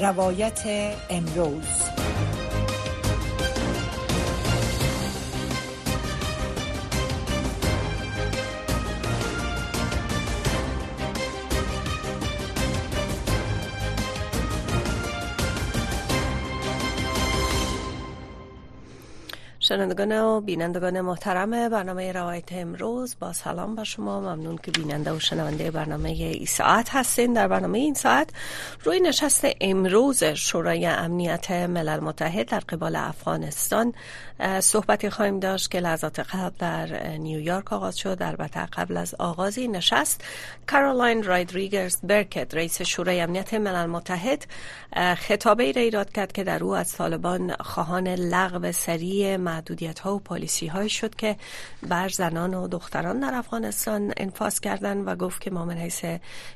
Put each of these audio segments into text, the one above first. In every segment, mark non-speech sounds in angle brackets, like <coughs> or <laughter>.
روایت امروز. شنوندگان و بینندگان محترم برنامه روایت امروز با سلام با شما. ممنون که بیننده و شنونده برنامه ای ساعت هستین. در برنامه این ساعت روی نشست امروز شورای امنیت ملل متحد در قبال افغانستان صحبتی خواهیم داشت که لحظات قبل در نیویورک آغاز شد. البته قبل از آغاز این نشست کارولاین رایدریگرز برکت رئیس شورای امنیت ملل متحد خطابه ای را ایراد کرد که در او از طالبان خواهان لغو سریع محدودیت ها و پالیسی های شد که بر زنان و دختران در افغانستان انفاس کردند و گفت که ما من حیث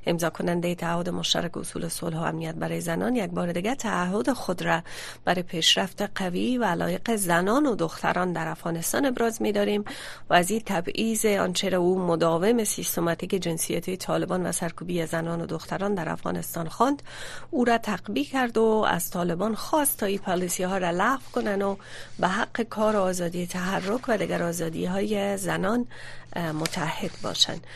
امضا کننده تعهد مشترک اصول صلح و امنیت برای زنان یک بار دیگه تعهد خود را برای پیشرفت قوی و علایق زنان و دختران در افغانستان ابراز می داریم و از این تبعیض آنچه را او مداوم سیستماتیک جنسیتی طالبان و سرکوبی زنان و دختران در افغانستان خواند او را تقبیه کرد و از طالبان خواست تا این پالیسی ها را لغو کنند و به حق کار آزادی تحرک و دیگر آزادی های زنان متحد باشند.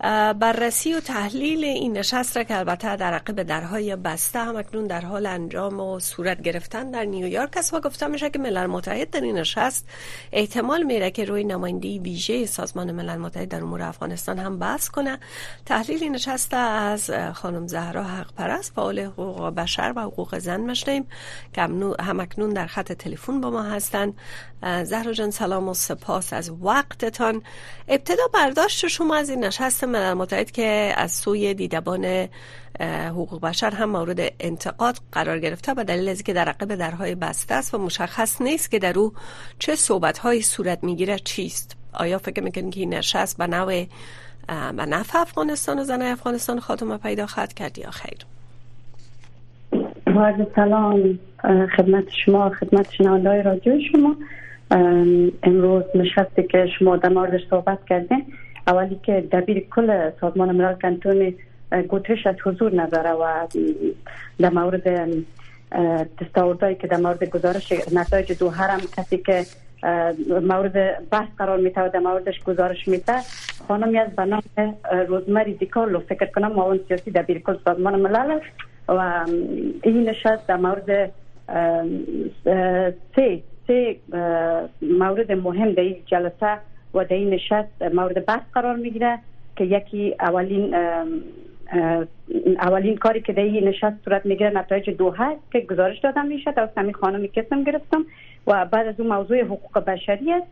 بررسی و تحلیل این نشست را که البته در عقب درهای بسته هم اکنون در حال انجام و صورت گرفتن در نیویورک است و گفته میشه که ملل متحد در این نشست احتمال میره که روی نمایندگی ویژه سازمان ملل متحد در امور افغانستان هم بحث کنه. تحلیل این نشست از خانم زهرا حق پرست فعال حقوق بشر و حقوق زن مشنیم که هم اکنون در خط تلفن با ما هستند زهرا جان سلام و سپاس از وقتتان. ابتدا برداشت شما از این نشست ملل متحد که از سوی دیدبان حقوق بشر هم مورد انتقاد قرار گرفته و دلیل از که در عقب درهای بسته است و مشخص نیست که در او چه صحبت های صورت می‌گیره چیست. آیا فکر می‌کنید که این نشست به نوع به نفع افغانستان و زنای افغانستان خاتمه پیدا خواهد کرد یا خیر؟ سلام خدمت شما خدمت شنونده رادیو شما. امروز نشستی که شما در موردش صحبت کردین. اولی که دبیر کل سازمان ملل کنتون گوترش از حضور نداره و در مورد دستاوردهایی که در مورد گزارش نتایج دو هرم کسی که مورد بحث قرار میته و در موردش گزارش میته خانمی از به نام روزمری دیکارلو فکر کنم معاون سیاسی دبیر کل سازمان ملل و این نشست در مورد سه سه مورد مهم در این جلسه و در این نشست مورد بحث قرار می‌گیره که یکی اولین اولین کاری که در این نشست صورت می‌گیره نتایج دو هست که گزارش دادم میشه از همین خانمی کسم گرفتم و بعد از اون موضوع حقوق بشری است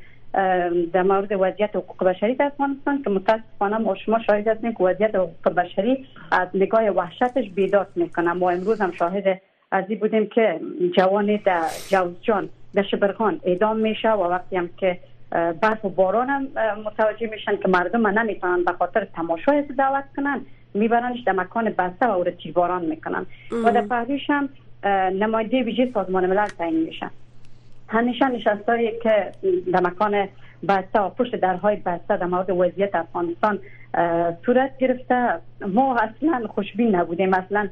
در مورد وضعیت حقوق بشری در افغانستان که متاسفانه ما شما شاهد هستیم که وضعیت حقوق بشری از نگاه وحشتش بیداد می‌کنه. ما امروز هم شاهد از این بودیم که جوان در جوزجان در شبرخان اعدام میشه و وقتی هم که برف و باران هم متوجه میشن که مردم نمی‌تونن به خاطر تماشای دعوت کنن. میبرنش در مکان بسته و او تیرباران می‌کنن. و در پهلوش هم نماینده ویژه سازمان ملل تعیین میشن. همیشه نشستایی که در مکان بسته و پشت درهای بسته در مورد وضعیت افغانستان صورت گرفته. ما اصلا خوشبین نبودیم. اصلا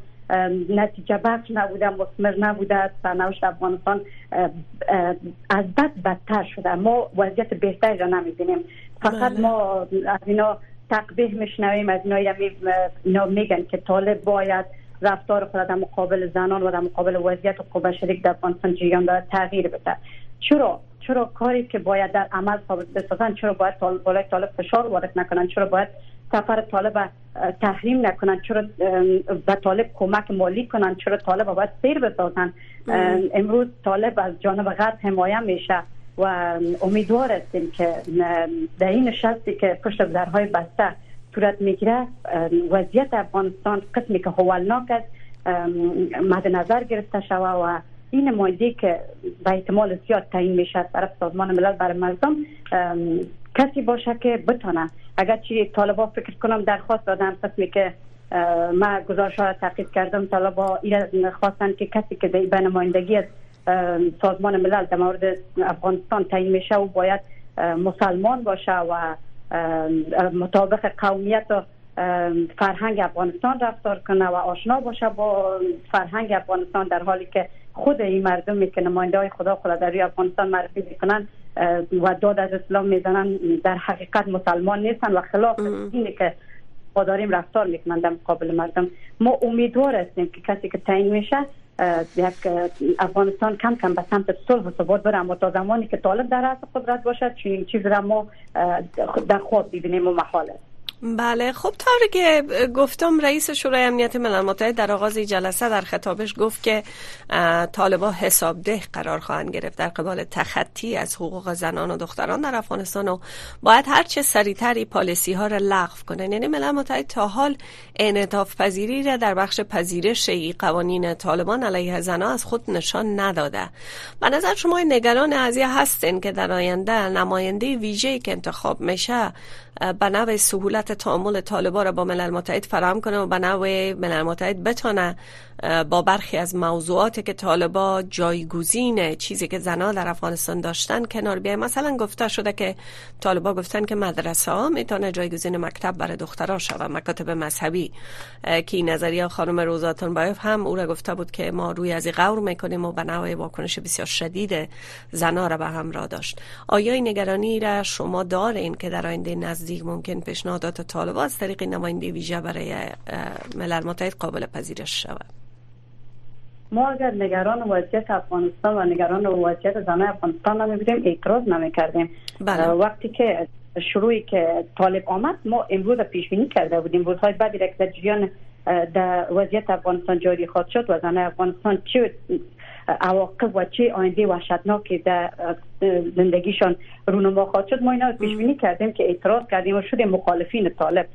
نتیجه بخش نبوده مصمر نبوده سرنوشت افغانستان از بد بدتر شده. ما وضعیت بهتری را نمی‌بینیم. فقط بله. ما از اینا تقبیه میشنویم از اینا میگن که طالب باید رفتار خود در مقابل زنان و در مقابل وضعیت حقوق شریک در افغانستان جریان داره تغییر بده. چرا؟ چرا کاری که باید در عمل ثابت بسازن چرا باید بالای طالب فشار وارد نکنن؟ چرا باید سفر طالب تحریم نکنن چرا به طالب کمک مالی کنن چرا طالب باید سیر بسازن. امروز طالب از جانب غرب حمایه میشه و امیدوار هستیم که در این نشستی که پشت درهای بسته صورت می‌گیره وضعیت افغانستان قسمی که حولناک است مد نظر گرفته شوه و این نماینده که به احتمال زیاد تعیین میشه طرف سازمان ملل برای مردم کسی باشه که بتونه اگر چی طالبا فکر کنم درخواست دادن قسمی که ما گزارش ها تحقیق کردم طالبا خواستن که کسی که به نمایندگی از سازمان ملل در مورد افغانستان تعیین میشه و باید مسلمان باشه و مطابق قومیت و فرهنگ افغانستان رفتار کنه و آشنا باشه با فرهنگ افغانستان در حالی که خود این مردمی که نماینده های خدا خدا در افغانستان معرفی می‌کنن و داد از اسلام می‌زنن در حقیقت مسلمان نیستن و خلاف اینه که با داریم رفتار می‌کنن در مقابل مردم. ما امیدوار هستیم که کسی که تعیین میشه یک افغانستان کم کم به سمت صلح و ثبات بره. اما تا زمانی که طالب در رأس قدرت باشد چنین چیز را ما در خواب ببینیم و محال است. بله. خب طوری که گفتم رئیس شورای امنیت ملل متحد در آغاز جلسه در خطابش گفت که طالبا حسابده قرار خواهند گرفت در قبال تخطی از حقوق زنان و دختران در افغانستان و باید هرچه سریعتری پالیسی ها را لغو کنند. یعنی ملل متحد تا حال انعطاف پذیری را در بخش پذیرش قوانین طالبان علیه زنان از خود نشان نداده. به نظر شما نگران ازیه هستین که در آینده نماینده ویژه‌ای که انتخاب میشه به نوع سهولت تعامل طالبا را با ملل متحد فراهم کنه و به نوع ملل متحد بتونه با برخی از موضوعاتی که طالبا جایگزین چیزی که زنها در افغانستان داشتن کنار بیای مثلا گفته شده که طالبا گفتن که مدرسه ها می‌تونه جایگزین مکتب برای دخترها شود. مکاتب مذهبی که این نظریه خانم روزاتون بایف هم او را گفته بود که ما روی از غور می‌کنیم و به نوع واکنش بسیار شدید زنها را به همراه داشت. آیا این نگرانی را شما دارین که در آینده نزدیک ممکن پیشنهادات طالبا از طریق نماینده ویژه برای ملل متحد قابل پذیرش شود؟ ما اگر نگران وضعیت افغانستان و نگران وضعیت زنان افغانستان نمیبودیم اعتراض نمی‌کردیم. بله. وقتی که شروعی که طالب آمد ما امروز پیش بینی کرده بودیم. روزهای بعدی که در جریان در وضعیت افغانستان جاری خواهد شد و زنان افغانستان چه عواقب و چه آینده وحشتناکی در زندگیشان رونما خواهد شد. ما اینا پیش بینی کردیم که اعتراض کردیم و شده مخالفین طالب.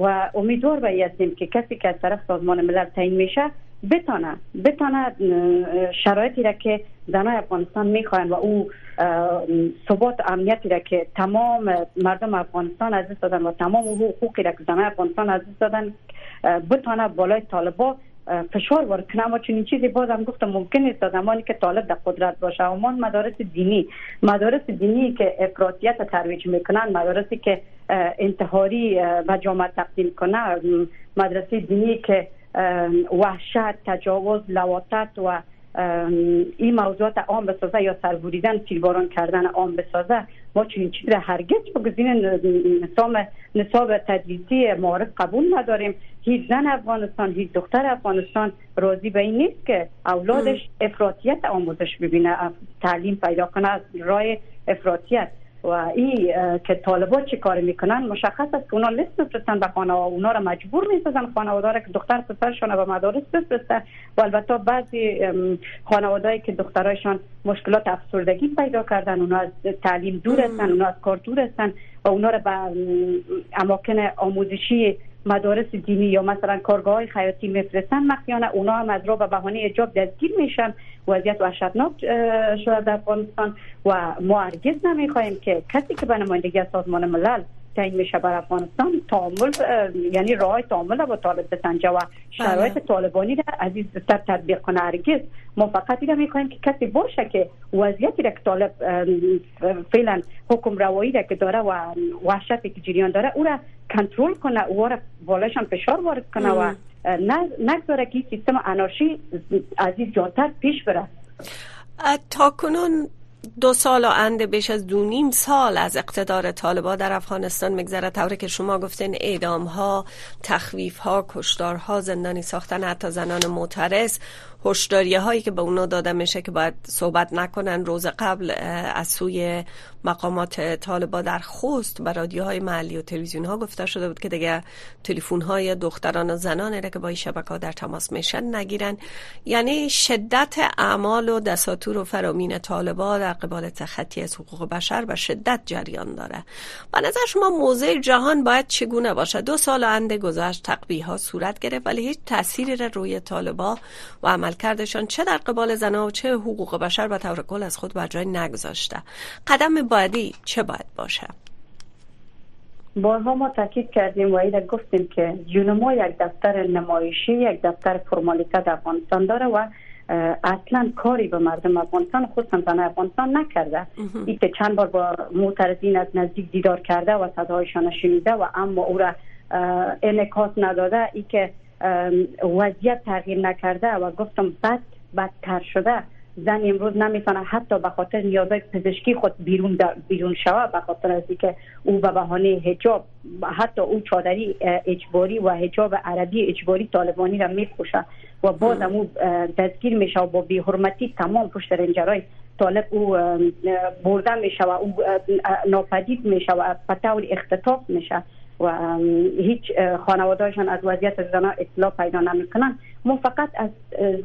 و امیدوار به هستیم که کسی که از طرف سازمان ملل تعیین میشه بتانه بتانه شرایطی را که زنای افغانستان می‌خواین و او ثبات امنیتی را که تمام مردم افغانستان از دادن و تمام حقوقی را که زنای افغانستان از دادن بتانه بالای طالبا فشار وارد کنه اما چنین چیزی بازم گفتم ممکن است زمانی که طالب در قدرت باشه. اما مدارس دینی مدارس دینی که افراطیت ترویج می‌کنن مدارسی که انتحاری و جامعه تقدیم کنه مدرسه دینی که وحشت تجاوز لواتت و این موضوعات عام بسازه یا سربوریدن تیرباران کردن عام بسازه ما چنین چیزی را هرگز بگذین نظام نصاب تدریسی معارف قبول نداریم. هیچ زن افغانستان هیچ دختر افغانستان راضی به این نیست که اولادش افراطیت آموزش ببینه تعلیم پیدا کنه از راه افراطیت. و این که طالبات چی کار می‌کنن مشخص است که اونا لیست میفرستن به خانه اونا را مجبور می‌سازن خانواده که دختر پسرشان به مدارس بفرسته. و البته بعضی خانواده که دخترایشان مشکلات افسردگی پیدا کردن اونا از تعلیم دور هستن اونا از کار دور هستن و اونا را به اماکن آموزشی مدارس دینی یا مثلا کارگاه های خیاطی میفرستن مخیانه اونا هم از را به بهانه اجاب دستگیر میشن. وضعیت وحشتناک شده در افغانستان و ما هرگز نمی‌خواهیم که کسی که به نمایندگی سازمان ملل تعیین میشه بر افغانستان تعامل یعنی راه تعامل با طالب بسنجه و شرایط بله. طالبانی را عزیز تر تطبیق کنه. هرگز ما فقط دیگه می‌خوایم که کسی باشه که وضعیتی را که طالب فعلا حکم روایی را که داره و وحشتی که جریان داره او را کنترل کنه او را بالاشان فشار وارد کنه و نگذاره که سیستم انارشی از این جاتر پیش بره. تا کنون دو سال و انده بیش از دو نیم سال از اقتدار طالبا در افغانستان میگذره طوری که شما گفتین اعدام ها تخویف ها کشدار ها زندانی ساختن حتی زنان معترض هشداری هایی که به اونا داده میشه که باید صحبت نکنن. روز قبل از سوی مقامات طالبا در خوست به رادیوهای محلی و تلویزیون ها گفته شده بود که دیگه تلفن های دختران و زنان که با این شبکه ها در تماس میشن نگیرن. یعنی شدت اعمال و دساتور و فرامین طالبا در قبال تخطی از حقوق بشر به شدت جریان داره. و نظر شما موضع جهان باید چگونه باشه؟ دو سال انده گذشت تقبیه ها صورت گرفت ولی هیچ تأثیری روی طالبا و عملکردشان چه در قبال زنها و چه حقوق بشر به طور کل از خود بر جای نگذاشته. قدم بعدی چه باید باشه؟ بارها ما تاکید کردیم و ایده گفتیم که جونما یک دفتر نمایشی یک دفتر فرمالیته در افغانستان داره و اصلا کاری به مردم افغانستان خصوصا زن افغانستان نکرده. این که چند بار با معترضین از نزدیک دیدار کرده و صدایشان شنیده و اما او را انعکاس نداده ای که وضعیت تغییر نکرده و گفتم بد بدتر شده. زن امروز نمی‌تونه حتی به خاطر نیازهای پزشکی خود بیرون بیرون شوه به خاطر از که او به بهانه حجاب حتی او چادری اجباری و حجاب عربی اجباری طالبانی را میپوشه و باز او دستگیر میشه و با بیحرمتی تمام پشت رنجرای طالب او برده میشه و او ناپدید میشه و به طور اختطاف میشه. و هیچ خانوادهشان از وضعیت زنا اطلاع پیدا نمی‌کنن. ما فقط از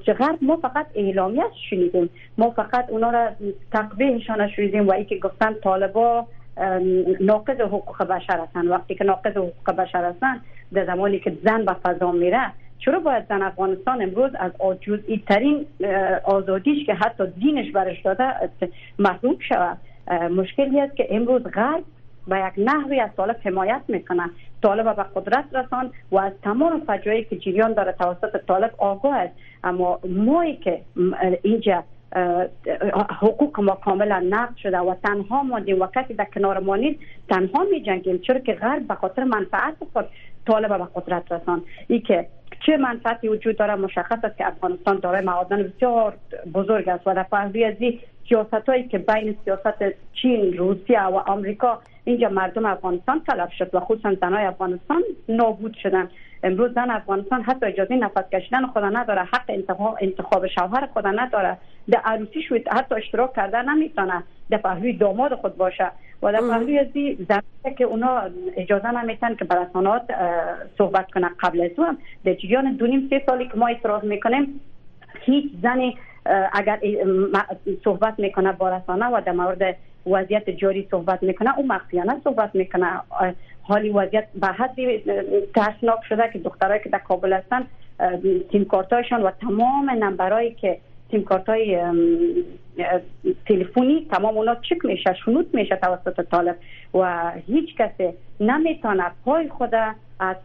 غرب ما فقط اعلامیت شنیدیم. ما فقط اونا را تقبیهشان شنیدیم. و ای که گفتن طالبا ناقض حقوق بشر هستند وقتی که ناقض حقوق بشر هستند در زمانی که زن به فضا میره چرا باید زن افغانستان امروز از جزئی ترین آزادیش که حتی دینش برش داده محروم شود؟ مشکلی است که امروز غرب و یک نحوی از طالب حمایت می‌کنه. طالب به قدرت رسان و از تمام فجایی که جریان داره توسط طالب آگاه است. اما مایی که اینجا حقوق ما کاملا نقض شده و تنها ماندیم و کسی در کنار ما نیست تنها می جنگیم چرا که غرب به خاطر منفعت خود طالب به قدرت رسان. ای که چه منفعتی وجود داره مشخص است که افغانستان دارای معادن بسیار بزرگ است و در پهلوی سیاست هایی که بین سیاست چین روسیه و آمریکا اینجا مردم افغانستان تلف شد و خصوصا زنای افغانستان نابود شدن. امروز زن افغانستان حتی اجازه نفس کشیدن خدا نداره حق انتخاب انتخاب شوهر خدا نداره. در عروسی شوید حتی اشتراک کرده نمی‌تونه. در پهلوی داماد خود باشه. و در پهلوی ازی زن که اونا اجازه نمیتن که برسانات صحبت کنه قبل از هم در جریان دونیم سه سالی که ما اعتراض می‌کنیم هیچ زنی اگر صحبت می‌کنه با رسانه و در مورد وضعیت جاری صحبت می‌کنه او مخفیانه صحبت می‌کنه. حالی وضعیت به حدی ترسناک شده که دخترایی که در کابل هستن تیم کارتایشان و تمام نمبرایی که تیم کارتای تلفنی تمام اونا چک میشه شنود میشه توسط طالب و هیچ کسی نمی‌تونه پای خود از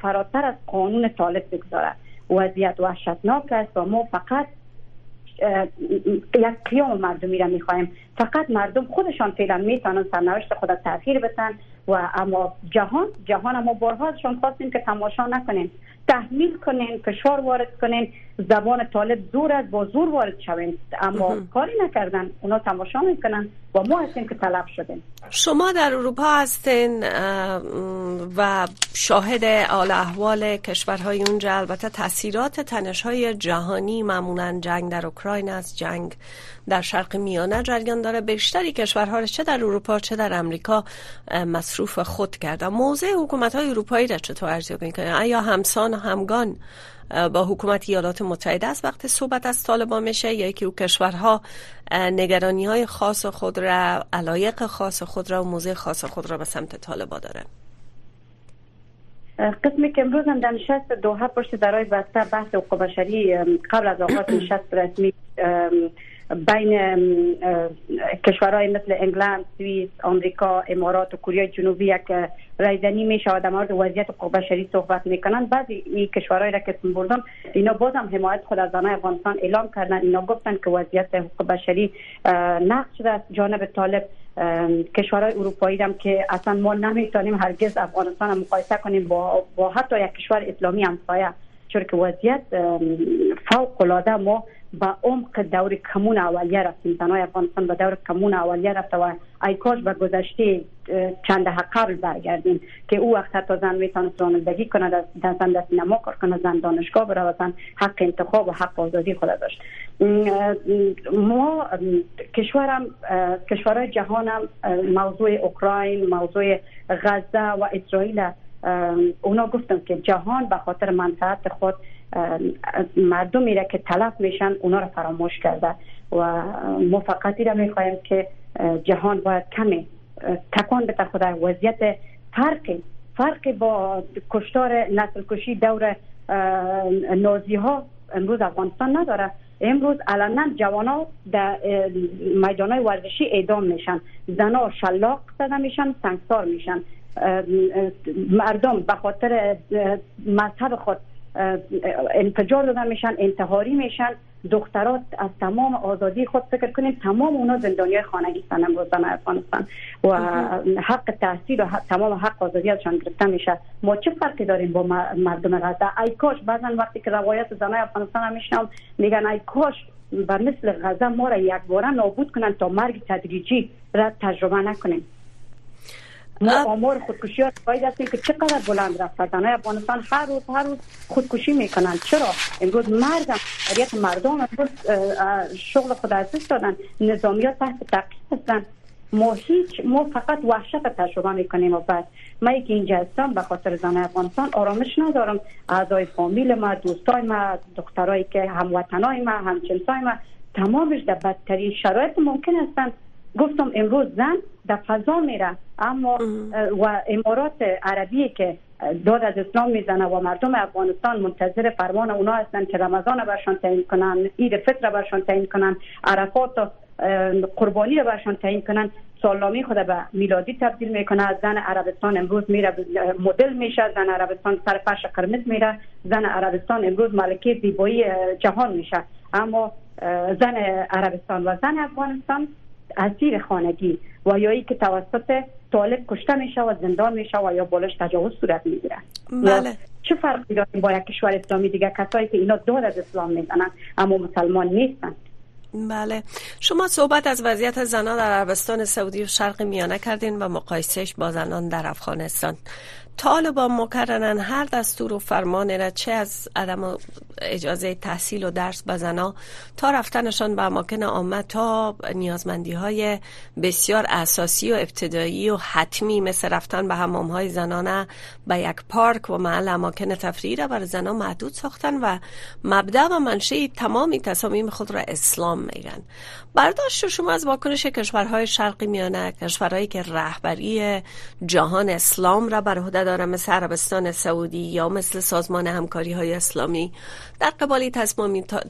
فراتر از قانون طالب بگذاره. وضعیت وحشتناک است و ما فقط یک قیام مردمی را می‌خواهیم فقط مردم خودشان فعلا می‌تونن سرنوشت خود تغییر بدن و اما جهان جهان ما بارها ازشان خواستیم که تماشا نکنیم. تحمیل کنین فشار وارد کنین زبان طالب زور از با زور وارد شوین اما کاری نکردن اونا تماشا می‌کنن. و ما هستیم که طلب شدیم. شما در اروپا هستین و شاهد آل احوال کشورهای اونجا البته تاثیرات تنش های جهانی معمولا جنگ در اوکراین است. جنگ در شرق میانه جریان داره. بیشتری کشورها چه در اروپا چه در امریکا مصروف خود کرده موضع حکومت های اروپایی را چطور ارزیابی می‌کنه آیا همسان و همگان با حکومت ایالات متحده است؟ وقتی صحبت از طالبان میشه یا که او کشورها نگرانی های خاص خود را علایق خاص خود را و موضع خاص خود را به سمت طالبان داره. قسمی که امروز هم در نشست دوها پشت درای بسته بحث حقوق بشری قبل از آغاز <coughs> نشست رسمی بین کشورهای مثل انگلند، سوئیس، آمریکا، امارات و کره جنوبی یک رایزنی می شود در مورد وضعیت حقوق بشری صحبت می‌کنن. بعضی این کشورهایی را که بردم اینا بازم حمایت خود از زنان افغانستان اعلام کردن. اینا گفتن که وضعیت حقوق بشری نقص شده از جانب طالب کشورهای اروپایی هم که اصلا ما نمی‌تونیم هرگز افغانستان مقایسه کنیم با, با حتی یک کشور اسلامی همسایه چون که وضعیت فوق العاده ما با عمق دور کمون اولیه رفتیم. زنای افغانستان به دور کمون اولیه رفته و ای کاش به گذشته چند قبل برگردیم که او وقت حتی زن می‌تونست رانندگی کنه در زن در سینما کار کنه زن دانشگاه بره و زن حق انتخاب و حق آزادی خود داشت. ما کشورم کشورهای جهانم موضوع اوکراین موضوع غزه و اسرائیل اونا گفتم که جهان به خاطر منفعت خود مردمی را که تلف میشن اونا را فراموش کرده و موفقیتی را می‌خواهیم که جهان باید کمی تکان بده خود وضعیت فرقی فرقی با کشتار نسل کشی دور نازی ها امروز افغانستان نداره. امروز علنا ها در میدان های ورزشی اعدام میشن. زنا شلاق زده میشن سنگسار میشن. مردم به خاطر مذهب خود انفجار دادن میشن انتحاری میشن. دخترات از تمام آزادی خود فکر کنیم تمام اونا زندانی خانگی هستن امروز در افغانستان. و حق تحصیل و تمام حق آزادی ازشان گرفته میشه. ما چه فرقی داریم با مردم غزه؟ ای کاش بعضا وقتی که روایت زنای افغانستان هم میشنم میگن ای کاش بر مثل غزه ما را یک باره نابود کنن تا مرگ تدریجی را تجربه نکنیم. ما آمار خودکشی ها باید هستیم که چقدر بلند رفت زنای افغانستان هر روز هر روز خودکشی می‌کنن. چرا؟ امروز مرد یک مردم امروز شغل خود از دادن. نظامی ها تحت تقیید هستن. ما هیچ ما فقط وحشت تجربه می‌کنیم و بعد. ما که اینجا هستم به خاطر زن افغانستان آرامش ندارم. اعضای فامیل ما دوستای ما دخترایی که هموطنای ما همجنسای ما تمامش در بدترین شرایط ممکن هستند گفتم امروز زن در فضا میره اما و امارات عربی که داد از اسلام می‌زنه و مردم افغانستان منتظر فرمان اونا هستن که رمضان برشان تعیین کنن عید فطر برشان تعیین کنن عرفات و قربانی رو برشان تعیین کنن. سالامی خود به میلادی تبدیل می‌کنه. زن عربستان امروز میره مدل میشه. زن عربستان سر فرش قرمز میره. زن عربستان امروز ملکه زیبایی جهان میشه. اما زن عربستان و زن افغانستان اسیر خانگی و یا ای که توسط طالب کشته میشه و زندان میشه و یا بالش تجاوز صورت می‌گیره. بله. چه فرقی داریم با یک کشور اسلامی دیگه؟ کسایی که اینا دور از اسلام می‌زنن اما مسلمان نیستن بله. شما صحبت از وضعیت زنان در عربستان سعودی و شرق میانه کردین و مقایسهش با زنان در افغانستان. طالبان مکررن هر دستور و فرمان را چه از عدم اجازه تحصیل و درس به تا رفتنشان به اماکن عامه تا نیازمندی های بسیار اساسی و ابتدایی و حتمی مثل رفتن به حمام های زنانه به یک پارک و محل اماکن تفریح را بر زنان محدود ساختن و مبدع و منشه تمامی تصامیم خود را اسلام میگن. برداشت شما از واکنش کشورهای شرقی میانه کشورهایی که رهبری جهان اسلام را بر عهده دارن مثل عربستان سعودی یا مثل سازمان همکاری های اسلامی. در قبال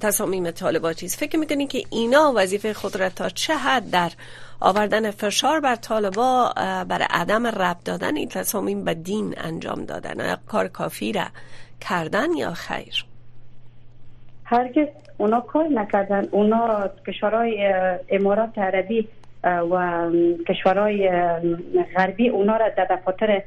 تصامیم طالباتی است فکر می‌کنید که اینا وظیفه خود را تا چه حد در آوردن فشار بر طالبا بر عدم رب دادن این تصامیم به دین انجام دادن؟ کار کافی را کردن یا خیر؟ هرگز اونا کار نکردن. اونا کشورهای امارات عربی و کشورهای غربی اونا را در دفاتر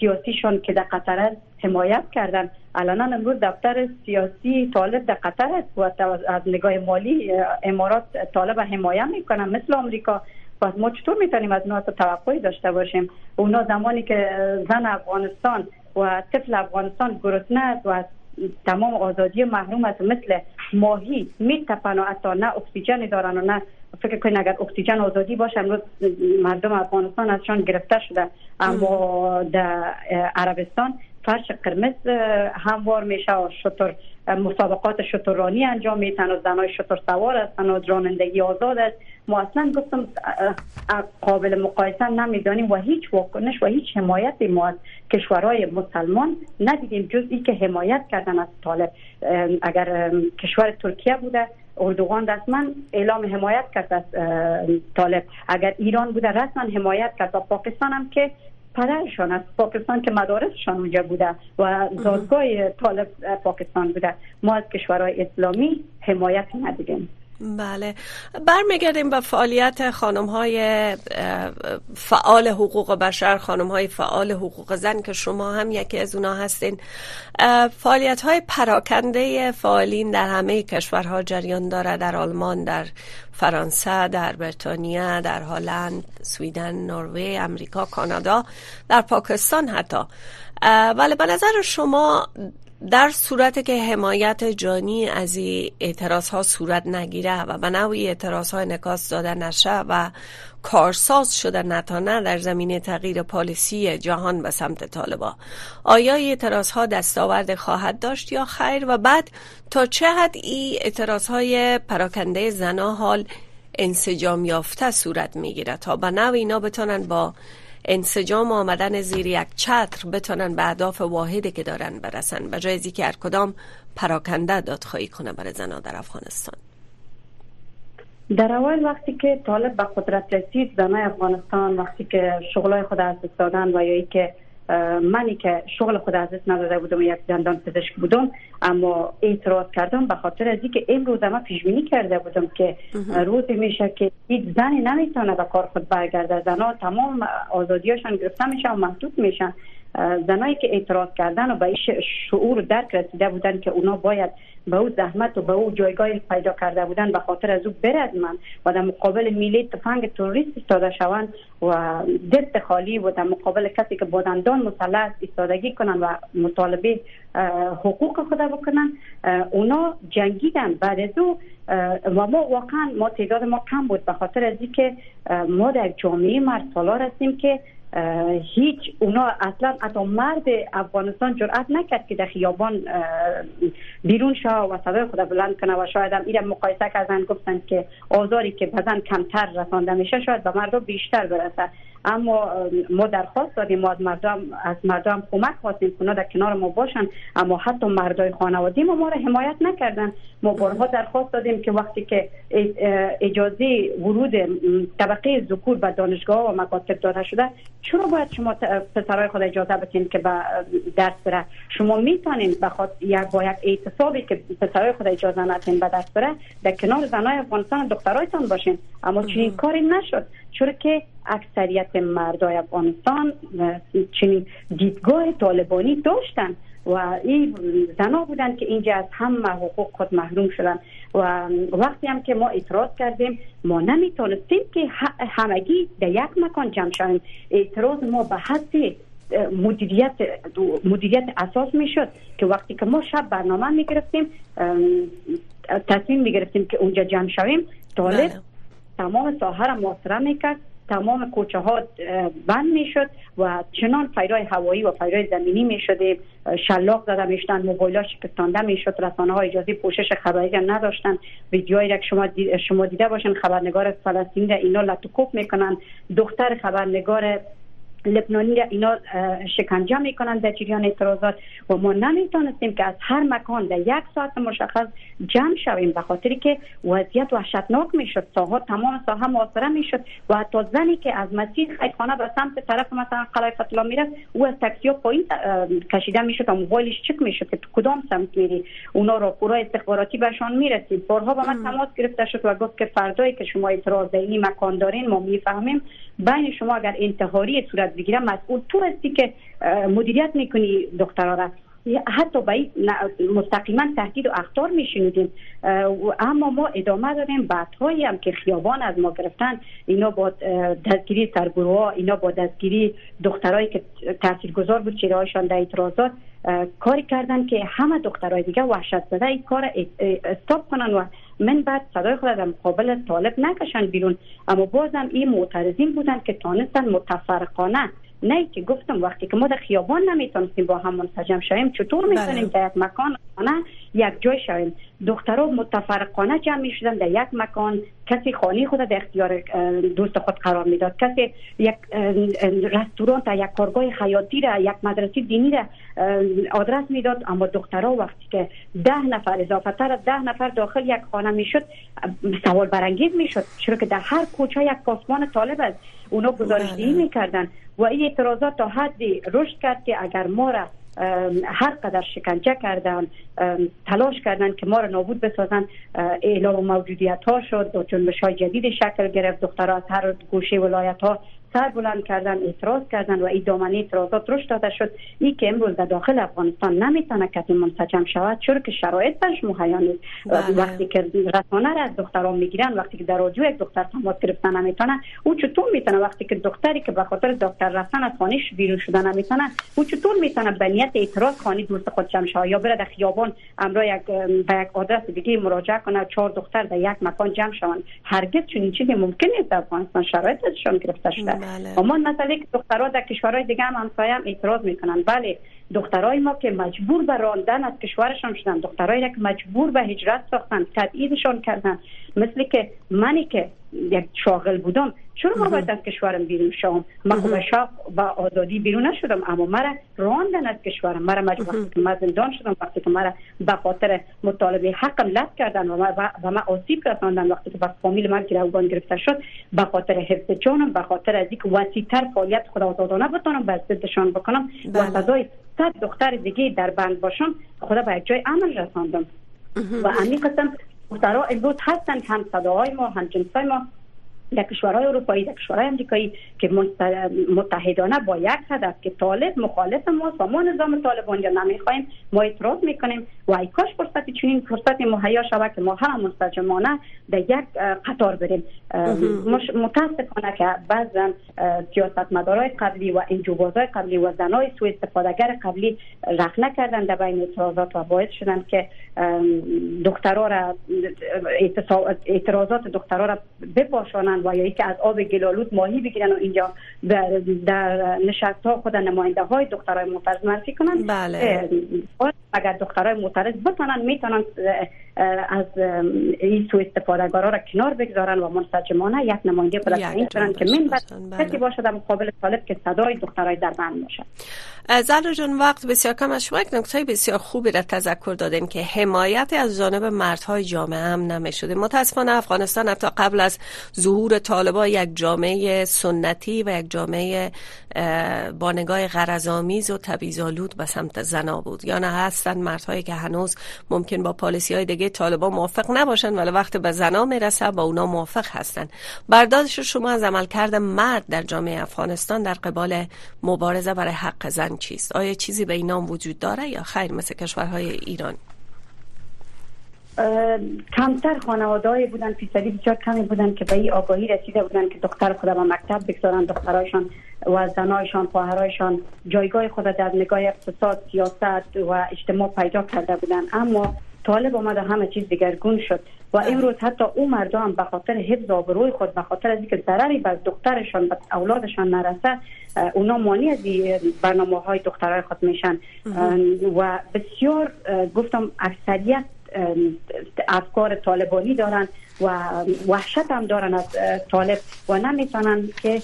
سیاسیشون که در قطر است حمایت کردن. الان امروز دفتر سیاسی طالب در قطر است. و از نگاه مالی امارات طالب حمایت می‌کنن. مثل آمریکا. پس ما چطور می‌تونیم از اونا توقعی داشته باشیم؟ اونا زمانی که زن افغانستان و طفل افغانستان گرسنه است و تمام آزادی محروم است مثل ماهی میتپن و حتی نه اکسیژن دارن و نه فکر کنید اگر اکسیژن آزادی باشه امروز مردم افغانستان ازشان گرفته شده. اما در عربستان فرش قرمز هموار میشه و شطور مسابقات شطورانی انجام میتن و زنای شطور سوار هستن و رانندگی آزاد است. ما اصلا گفتم قابل مقایسه نمی‌دانیم و هیچ واکنش و هیچ حمایت ما از کشورهای مسلمان ندیدیم جز ای که حمایت کردن از طالب. اگر کشور ترکیه بوده اردوغان رسما اعلام حمایت کرد از طالب. اگر ایران بوده رسما حمایت کرد و پاکستان هم که پدرشان از پاکستان که مدارسشان اونجا بوده و دادگاه طالب پاکستان بوده. ما از کشورهای اسلامی حمایت ندیدیم. بله. برمیگردیم به فعالیت خانم های فعال حقوق بشر خانم های فعال حقوق زن که شما هم یکی از اونا هستین. فعالیت های پراکنده فعالین در همه کشورها جریان داره در آلمان در فرانسه در بریتانیا در هلند سویدن نروژ امریکا کانادا در پاکستان حتی. ولی به نظر شما در صورت که حمایت جانی از این اعتراض ها صورت نگیره و به نوعی اعتراض ها نکاس داده نشه و کارساز شده نتانه در زمینه تغییر پالیسی جهان به سمت طالبا آیا اعتراض ها دستاورد خواهد داشت یا خیر؟ و بعد تا چه حد این اعتراض های پراکنده زنا حال انسجام یافته صورت می‌گیره؟ تا به نوع اینا بتونن با انسجام آمدن زیر یک چتر بتونن به اهداف واحدی که دارن برسن. به جای که هر کدام پراکنده دادخواهی کنه برای زنان در افغانستان. در اول وقتی که طالب به قدرت رسید زنای افغانستان وقتی که شغلای خود از دادن و یا که منی که شغل خود از نداده بودم یک دندان پزشک بودم اما اعتراض کردم به خاطر از اینکه امروز ما پیش بینی کرده بودم که روزی میشه که هیچ زنی نمی‌تونه به کار خود برگرده. زنها تمام آزادیاشان گرفته میشن و محدود میشن. زنایی که اعتراض کردن و به شعور درک رسیده بودن که اونا باید به او زحمت و به او جایگاه پیدا کرده بودن به خاطر از او من و در مقابل میلی تفنگ توریست ایستاده شوند و دست خالی و در مقابل کسی که با دندان مسلح ایستادگی کنن و مطالبه حقوق خود بکنن اونا جنگیدن بعد از او و ما واقعا ما تعداد ما کم بود به خاطر از اینکه ما در جامعه مرد سالار هستیم که هیچ اونا اصلا حتی مرد افغانستان جرأت نکرد که در خیابان بیرون شو و صدای خود بلند کنه و شاید هم ایره مقایسه کردن گفتن که آزاری که بزن کمتر رسانده میشه شاید به مردم بیشتر برسه. اما ما درخواست دادیم ما از مردم از مردم کمک خواستیم که در کنار ما باشن. اما حتی مردای خانوادی ما ما را حمایت نکردن. ما بارها درخواست دادیم که وقتی که اجازه ورود طبقه ذکور به دانشگاه و مکاتب داده شده چرا باید شما پسرای خود اجازه بدین که به درس بره؟ شما می‌تونین بخاطر یک با یک اعتصابی که پسرای خود اجازه ندین به درس بره در کنار زنای افغانستان دخترایتان باشین. اما چنین کاری نشد. چرا که اکثریت مردای افغانستان چنین دیدگاه طالبانی داشتن و این زنا بودن که اینجا از همه حقوق خود محروم شدن. و وقتی هم که ما اعتراض کردیم ما نمی‌تونستیم که همگی در یک مکان جمع شویم. اعتراض ما به حد مدیریت مدیریت اساس می‌شد که وقتی که ما شب برنامه می گرفتیم تصمیم می گرفتیم که اونجا جمع شویم طالب بله. تمام ساحه را محاصره می‌کرد. تمام کوچه ها بند می‌شد و چنان فیرای هوایی و فیرای زمینی می شده شلاق زده می‌شدن موبایل ها شکستانده می‌شد رسانه ها اجازه پوشش خبری شما ویدیوهایی که شما شما دیده باشین خبرنگار فلسطینی اینا لطوکوب می‌کنن. دختر خبرنگار لبنانی را اینا شکنجه می‌کنند در جریان اعتراضات و ما نمی‌تونستیم که از هر مکان در یک ساعت مشخص جمع شویم به خاطری که وضعیت وحشتناک می‌شد. ساحه تمام ساحه محاصره می‌شد و حتی زنی که از مسیر خیرخانه به سمت طرف مثلا قلعه فتلا میره او از تاکسی پایین کشیده می‌شد و موبایلش چک می‌شد که تو کدام سمت میری. اونا را پورا استخباراتی بهشان می‌رسید. بارها با من تماس گرفته شد و گفت که فردایی که شما اعتراض این مکان دارین ما می‌فهمیم. بین شما اگر انتحاری صورت بگیره مسئول تو هستی که مدیریت می‌کنی دخترها را. حتی به مستقیما تهدید و اختار میشنیدیم. اما ما ادامه داریم بعدهایی هم که خیابان از ما گرفتن اینا با دستگیری سرگروه اینا با دستگیری دخترایی که تاثیرگذار بود چیره هایشان در اعتراضات کاری کردن که همه دخترای دیگه وحشت زده این کار استاپ کنن و من بعد صدای خود در مقابل طالب نکشن بیرون اما بازم این معترضین بودن که تانستن متفرقانه نه که گفتم وقتی که ما در خیابان نمی‌تونستیم با هم منسجم شویم چطور بله. می‌تونیم در یک مکان نه یک جای شویم. دخترها متفرقانه جمع می شدن در یک مکان. کسی خانه خود در اختیار دوست خود قرار می‌داد. کسی یک رستوران تا یک کارگاه خیاطی را یک مدرسه دینی را آدرس می‌داد. اما دخترها وقتی که ده نفر اضافه تر ده نفر داخل یک خانه می‌شد سوال برانگیز می‌شد چرا که در هر کوچه یک پاسمان طالب است. اونا گزارشدهی بله. می‌کردن و این اعتراضات تا حدی رشد کرد که اگر ما را هر قدر شکنجه کردن تلاش کردن که ما را نابود بسازن اعلام موجودیت ها شد و جنبش های جدید شکل گرفت دخترها از هر گوشه ولایت ها سر بلند کردن اعتراض کردن و این دامنه اعتراضات رشد داده شد. این که امروز در داخل افغانستان نمی‌تونه کسی منسجم شود چون که شرایط برش مهیا نیست بله. وقتی که رسانه را از دختران می‌گیرن وقتی که در رادیو یک دختر تماس گرفتن نمی‌تونه او چطور می‌تونه وقتی که دختری که به خاطر دکتر رفتن از خانهش بیرون شدن نمی‌تونه او چطور می‌تونه به نیت اعتراض خانه دوست خود جمع شود یا بره در خیابان امرا یک به یک آدرس دیگه مراجعه کنه چهار دختر در یک مکان جمع شوند. هرگز چنین چیزی ممکن نیست در افغانستان. شرایطشان گرفته شده. بله. اما مثلا که دخترها در کشورهای دیگه هم همسایه هم اعتراض می‌کنن بله دخترای ما که مجبور به راندن از کشورشان شدن. دخترایی که مجبور به هجرت ساختن تبعیدشان کردن. مثل که منی که یک شاغل بودم چرا ما باید از کشورم بیرون شوم؟ من خب شاق و آزادی بیرون نشدم اما مرا راندن از کشورم. مرا مجبور که من زندان شدم وقتی که مرا به خاطر مطالبه حقم لط کردن و ما و ما آسیب رساندن وقتی که به فامیل من گروگان گرفته شد به خاطر حفظ جانم به خاطر از اینکه وسیعتر فعالیت خود آزادانه بتونم به ضدشان بکنم. و بله. صد دختر دیگه در بند باشم خدا به جای عمل رساندم. و همین قسم دخترها امروز هستن هم صداهای ما هم جنسای ما. در کشورهای اروپایی در کشورهای امریکایی که متحدانه با یک هدف که طالب مخالف ما و ما نظام طالبان یا نمی‌خوایم ما اعتراض می‌کنیم و ای کاش فرصت چنین فرصت مهیا شود که ما هم مستجمانه در یک قطار بریم. متاسفانه که بعضا سیاستمدارای قبلی و انجوبازهای قبلی و زنای سو استفادهگر قبلی رخ نکردن در بین اعتراضات و باعث شدن که دخترها را اعتراضات دخترها را بپاشانند. و یا که از آب گلالود ماهی بگیرن و اینجا در, در نشست ها خود نماینده های دخترای معترض معرفی کنند بله. اگر دخترای معترض بتانن می‌تونن از این سو استفادهگارا را کنار بگذارن و منسجمانه یک نماینده خود تعیین کنن که من بله. کسی باشه در مقابل طالب که صدای دخترای در بند باشه زهرا جان وقت بسیار کم از شما یک نکته بسیار خوبی را تذکر دادیم که حمایت از جانب مردهای جامعه هم نمی شده. متاسفانه افغانستان حتی قبل از ظهور طالبان یک جامعه سنتی و یک جامعه با نگاه غرضآمیز و تبعیض‌آلود به سمت زنا بود. یا نه هستن مردهایی که هنوز ممکن با پالیسی های دیگه طالبان موافق نباشن ولی وقت به زنا می‌رسه با اونا موافق هستن برداشت شما از عملکرد مرد در جامعه افغانستان در قبال مبارزه برای حق زن چیست؟ آیا چیزی به این وجود داره یا خیر مثل کشورهای ایران؟ کمتر خانواده بودن فیصدی بسیار کمی بودن که به این آگاهی رسیده بودن که دختر خود به مکتب بگذارن دخترایشان و زنایشان خواهرایشان جایگاه خود در نگاه اقتصاد سیاست و اجتماع پیدا کرده بودن. اما طالب آمد همه چیز دیگرگون شد. و بله. امروز حتی او مردم به خاطر حفظ آبروی خود به خاطر از اینکه ضرری بر دخترشان به اولادشان نرسه اونا مانی از برنامه های دخترای خود میشن. و بسیار گفتم اکثریت افکار طالبانی دارن و وحشت هم دارن از طالب و نمی‌تونن که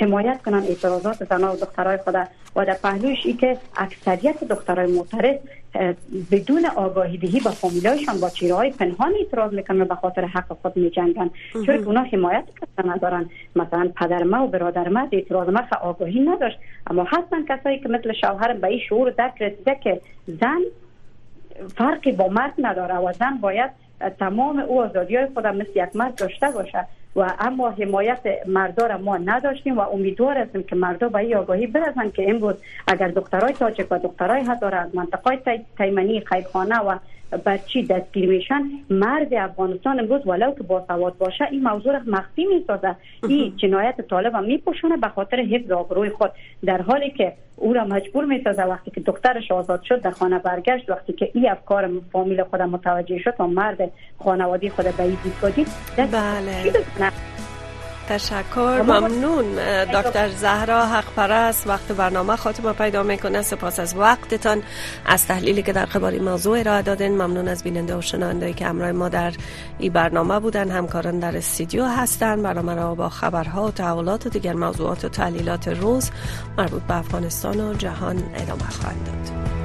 حمایت کنن اعتراضات زنان و دخترای خود. و در پهلوش ای که اکثریت دخترای معترض بدون آگاهی دهی با فامیلایشان با چیره های پنهان اعتراض می‌کنن به خاطر حق خود میجنگن. چون که اونا حمایت کردن ندارن. مثلا پدر ما و برادر ما اعتراض ما آگاهی نداشت. اما هستن کسایی که مثل شوهر به این شعور درک رسیده که زن فرقی با مرد نداره و زن باید تمام او آزادی های خودم مثل یک مرد داشته باشه. و اما حمایت مردار ما نداشتیم و امیدوار هستیم که مردا به این آگاهی برسن که امروز اگر دخترای تاجک و دخترای هزاره از منطقه تیمنی خیبخانه و بچی دستگیر میشن مرد افغانستان امروز ولو که با سواد باشه این موضوع را مخفی می‌سازه. این جنایت طالب هم میپوشونه به خاطر حفظ آبروی خود. در حالی که او را مجبور می‌سازه وقتی که دخترش آزاد شد در خانه برگشت وقتی که این افکار فامیل خودم متوجه شد و مرد خانوادی خود به این بله. تشکر. ممنون. دکتر زهرا حق پرست وقت برنامه خاتمه پیدا می‌کنه. سپاس از وقتتان. از تحلیلی که در قبال موضوع ارائه دادن ممنون از بیننده و شنونده که همراه ما در این برنامه بودن. همکاران در استودیو هستند برنامه را با خبرها و تحولات و دیگر موضوعات و تحلیلات روز مربوط به افغانستان و جهان ادامه خواهند داد.